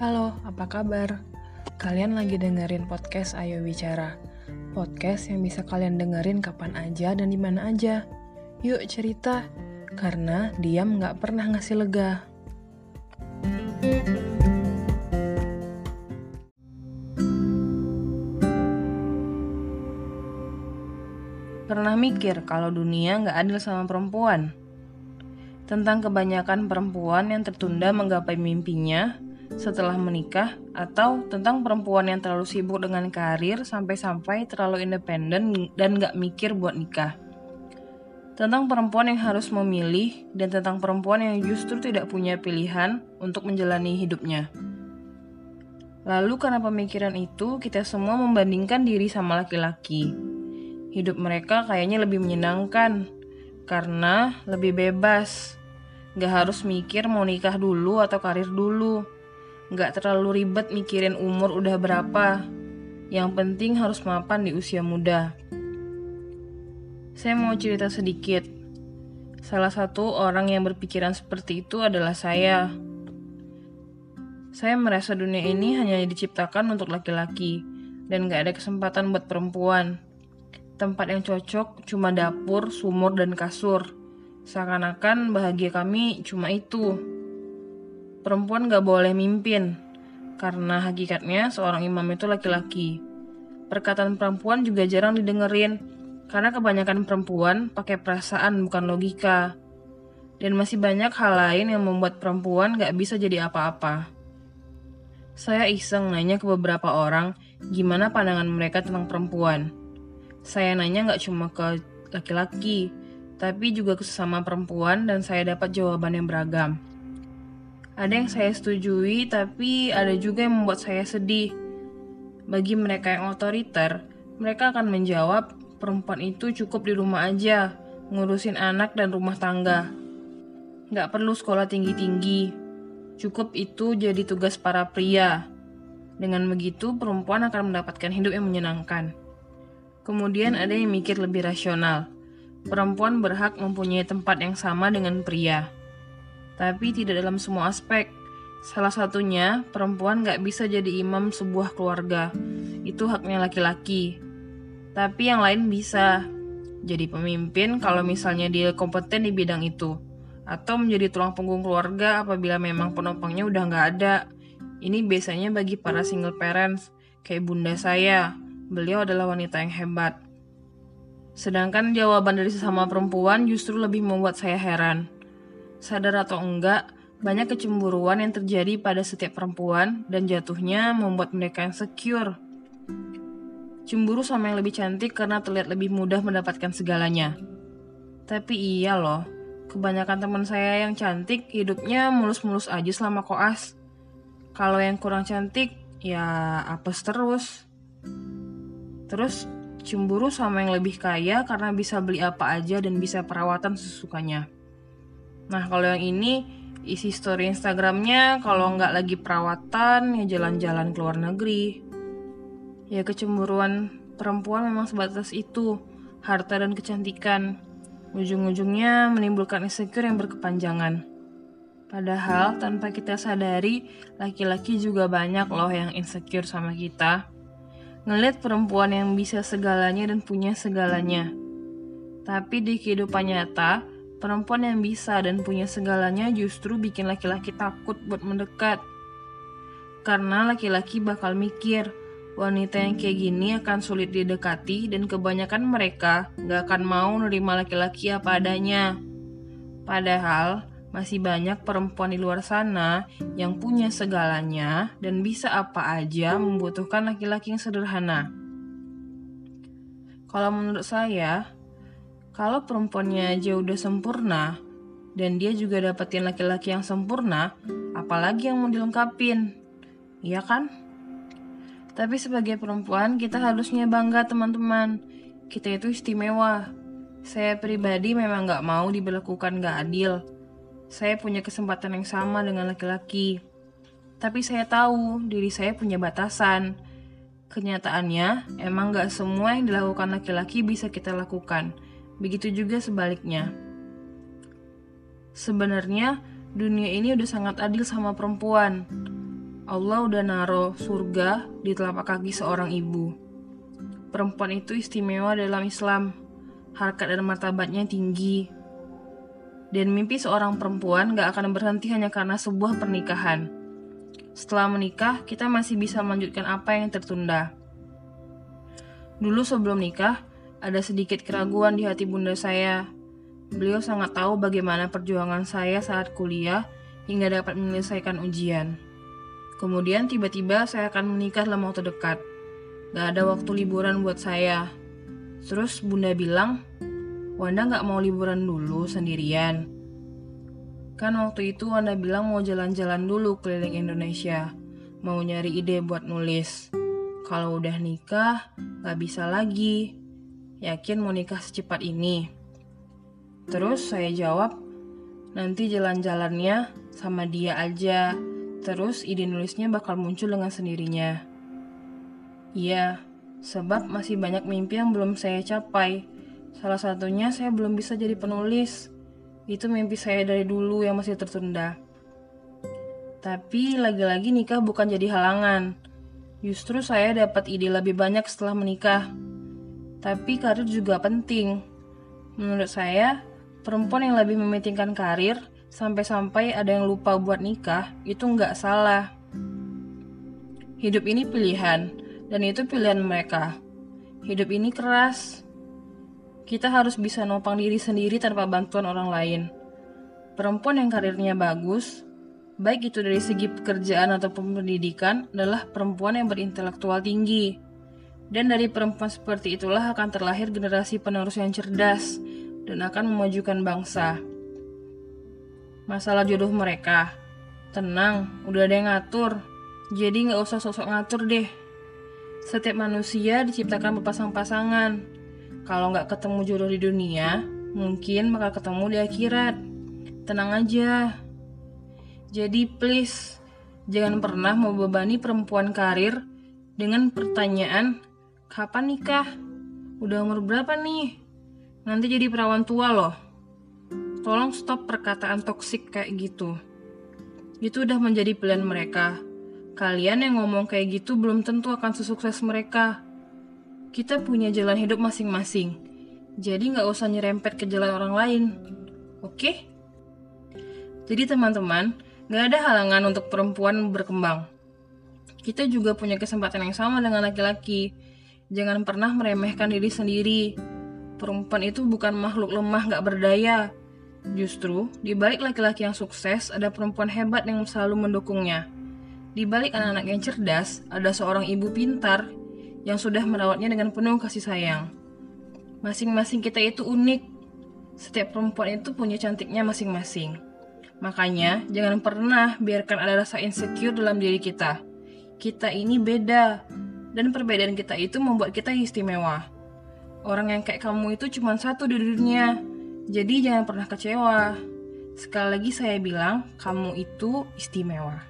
Halo, apa kabar? Kalian lagi dengerin podcast Ayo Bicara. Podcast yang bisa kalian dengerin kapan aja dan di mana aja. Yuk cerita, karena diam nggak pernah ngasih lega. Pernah mikir kalau dunia nggak adil sama perempuan? Tentang kebanyakan perempuan yang tertunda menggapai mimpinya setelah menikah atau tentang perempuan yang terlalu sibuk dengan karir sampai-sampai terlalu independen dan nggak mikir buat nikah. Tentang perempuan yang harus memilih dan tentang perempuan yang justru tidak punya pilihan untuk menjalani hidupnya. Lalu karena pemikiran itu, kita semua membandingkan diri sama laki-laki hidup mereka kayaknya lebih menyenangkan karena lebih bebas. Gak harus mikir mau nikah dulu atau karir dulu. Gak terlalu ribet mikirin umur udah berapa. Yang penting harus mapan di usia muda. Saya mau cerita sedikit. Salah satu orang yang berpikiran seperti itu adalah saya. Saya merasa dunia ini hanya diciptakan untuk laki-laki dan gak ada kesempatan buat perempuan Tempat yang cocok cuma dapur, sumur, dan kasur. Seakan-akan bahagia kami cuma itu. Perempuan gak boleh mimpin, karena hakikatnya seorang imam itu laki-laki. Perkataan perempuan juga jarang didengerin, karena kebanyakan perempuan pakai perasaan bukan logika. Dan masih banyak hal lain yang membuat perempuan gak bisa jadi apa-apa. Saya iseng nanya ke beberapa orang gimana pandangan mereka tentang perempuan. Saya nanya nggak cuma ke laki-laki, tapi juga ke sesama perempuan dan saya dapat jawaban yang beragam. Ada yang saya setujui, tapi ada juga yang membuat saya sedih. Bagi mereka yang otoriter, mereka akan menjawab perempuan itu cukup di rumah aja, ngurusin anak dan rumah tangga. Nggak perlu sekolah tinggi-tinggi, cukup itu jadi tugas para pria. Dengan begitu, perempuan akan mendapatkan hidup yang menyenangkan. Kemudian ada yang mikir lebih rasional. Perempuan berhak mempunyai tempat yang sama dengan pria. Tapi tidak dalam semua aspek. Salah satunya, perempuan gak bisa jadi imam sebuah keluarga. Itu haknya laki-laki. Tapi yang lain bisa. Jadi pemimpin kalau misalnya dia kompeten di bidang itu. Atau menjadi tulang punggung keluarga apabila memang penopangnya udah gak ada. Ini biasanya bagi para single parents, kayak bunda saya, Beliau adalah wanita yang hebat. Sedangkan jawaban dari sesama perempuan justru lebih membuat saya heran. Sadar atau enggak, banyak kecemburuan yang terjadi pada setiap perempuan dan jatuhnya membuat mereka insecure. Cemburu sama yang lebih cantik karena terlihat lebih mudah mendapatkan segalanya. Tapi iya loh, kebanyakan teman saya yang cantik hidupnya mulus-mulus aja selama koas. Kalau yang kurang cantik, ya apes terus. Terus cemburu sama yang lebih kaya karena bisa beli apa aja dan bisa perawatan sesukanya. Nah kalau yang ini isi story Instagramnya kalau nggak lagi perawatan ya jalan-jalan ke luar negeri. Ya kecemburuan perempuan memang sebatas itu, harta dan kecantikan. Ujung-ujungnya menimbulkan insecure yang berkepanjangan. Padahal tanpa kita sadari, laki-laki juga banyak loh yang insecure sama kita ngeliat perempuan yang bisa segalanya dan punya segalanya. Tapi di kehidupan nyata, perempuan yang bisa dan punya segalanya justru bikin laki-laki takut buat mendekat. Karena laki-laki bakal mikir, wanita yang kayak gini akan sulit didekati dan kebanyakan mereka gak akan mau nerima laki-laki apa adanya. Padahal, masih banyak perempuan di luar sana yang punya segalanya dan bisa apa aja membutuhkan laki-laki yang sederhana. Kalau menurut saya, kalau perempuannya aja udah sempurna dan dia juga dapetin laki-laki yang sempurna, apalagi yang mau dilengkapin? Iya kan? Tapi sebagai perempuan, kita harusnya bangga teman-teman. Kita itu istimewa. Saya pribadi memang gak mau diberlakukan gak adil saya punya kesempatan yang sama dengan laki-laki. Tapi saya tahu diri saya punya batasan. Kenyataannya, emang gak semua yang dilakukan laki-laki bisa kita lakukan. Begitu juga sebaliknya. Sebenarnya, dunia ini udah sangat adil sama perempuan. Allah udah naro surga di telapak kaki seorang ibu. Perempuan itu istimewa dalam Islam. Harkat dan martabatnya tinggi. Dan mimpi seorang perempuan gak akan berhenti hanya karena sebuah pernikahan. Setelah menikah, kita masih bisa melanjutkan apa yang tertunda. Dulu sebelum nikah, ada sedikit keraguan di hati bunda saya. Beliau sangat tahu bagaimana perjuangan saya saat kuliah hingga dapat menyelesaikan ujian. Kemudian tiba-tiba saya akan menikah dalam waktu dekat. Gak ada waktu liburan buat saya. Terus bunda bilang, Wanda gak mau liburan dulu sendirian. Kan waktu itu Wanda bilang mau jalan-jalan dulu keliling Indonesia. Mau nyari ide buat nulis. Kalau udah nikah, gak bisa lagi. Yakin mau nikah secepat ini? Terus saya jawab, nanti jalan-jalannya sama dia aja Terus ide nulisnya bakal muncul dengan sendirinya. Iya, sebab masih banyak mimpi yang belum saya capai. Salah satunya saya belum bisa jadi penulis. Itu mimpi saya dari dulu yang masih tertunda. Tapi lagi-lagi nikah bukan jadi halangan. Justru saya dapat ide lebih banyak setelah menikah. Tapi karir juga penting. Menurut saya, perempuan yang lebih mementingkan karir sampai-sampai ada yang lupa buat nikah, itu nggak salah. Hidup ini pilihan, dan itu pilihan mereka. Hidup ini keras. Kita harus bisa nopang diri sendiri tanpa bantuan orang lain. Perempuan yang karirnya bagus, baik itu dari segi pekerjaan ataupun pendidikan, adalah perempuan yang berintelektual tinggi. Dan dari perempuan seperti itulah akan terlahir generasi penerus yang cerdas dan akan memajukan bangsa masalah jodoh mereka. Tenang, udah ada yang ngatur. Jadi nggak usah sosok ngatur deh. Setiap manusia diciptakan berpasang-pasangan. Kalau nggak ketemu jodoh di dunia, mungkin bakal ketemu di akhirat. Tenang aja. Jadi please, jangan pernah membebani perempuan karir dengan pertanyaan, kapan nikah? Udah umur berapa nih? Nanti jadi perawan tua loh. Tolong stop perkataan toksik kayak gitu. Itu udah menjadi pilihan mereka. Kalian yang ngomong kayak gitu belum tentu akan sesukses mereka. Kita punya jalan hidup masing-masing. Jadi nggak usah nyerempet ke jalan orang lain. Oke? Jadi teman-teman, nggak ada halangan untuk perempuan berkembang. Kita juga punya kesempatan yang sama dengan laki-laki. Jangan pernah meremehkan diri sendiri. Perempuan itu bukan makhluk lemah nggak berdaya. Justru, di balik laki-laki yang sukses, ada perempuan hebat yang selalu mendukungnya. Di balik anak-anak yang cerdas, ada seorang ibu pintar yang sudah merawatnya dengan penuh kasih sayang. Masing-masing kita itu unik. Setiap perempuan itu punya cantiknya masing-masing. Makanya, jangan pernah biarkan ada rasa insecure dalam diri kita. Kita ini beda, dan perbedaan kita itu membuat kita istimewa. Orang yang kayak kamu itu cuma satu di dunia, jadi jangan pernah kecewa. Sekali lagi saya bilang, kamu itu istimewa.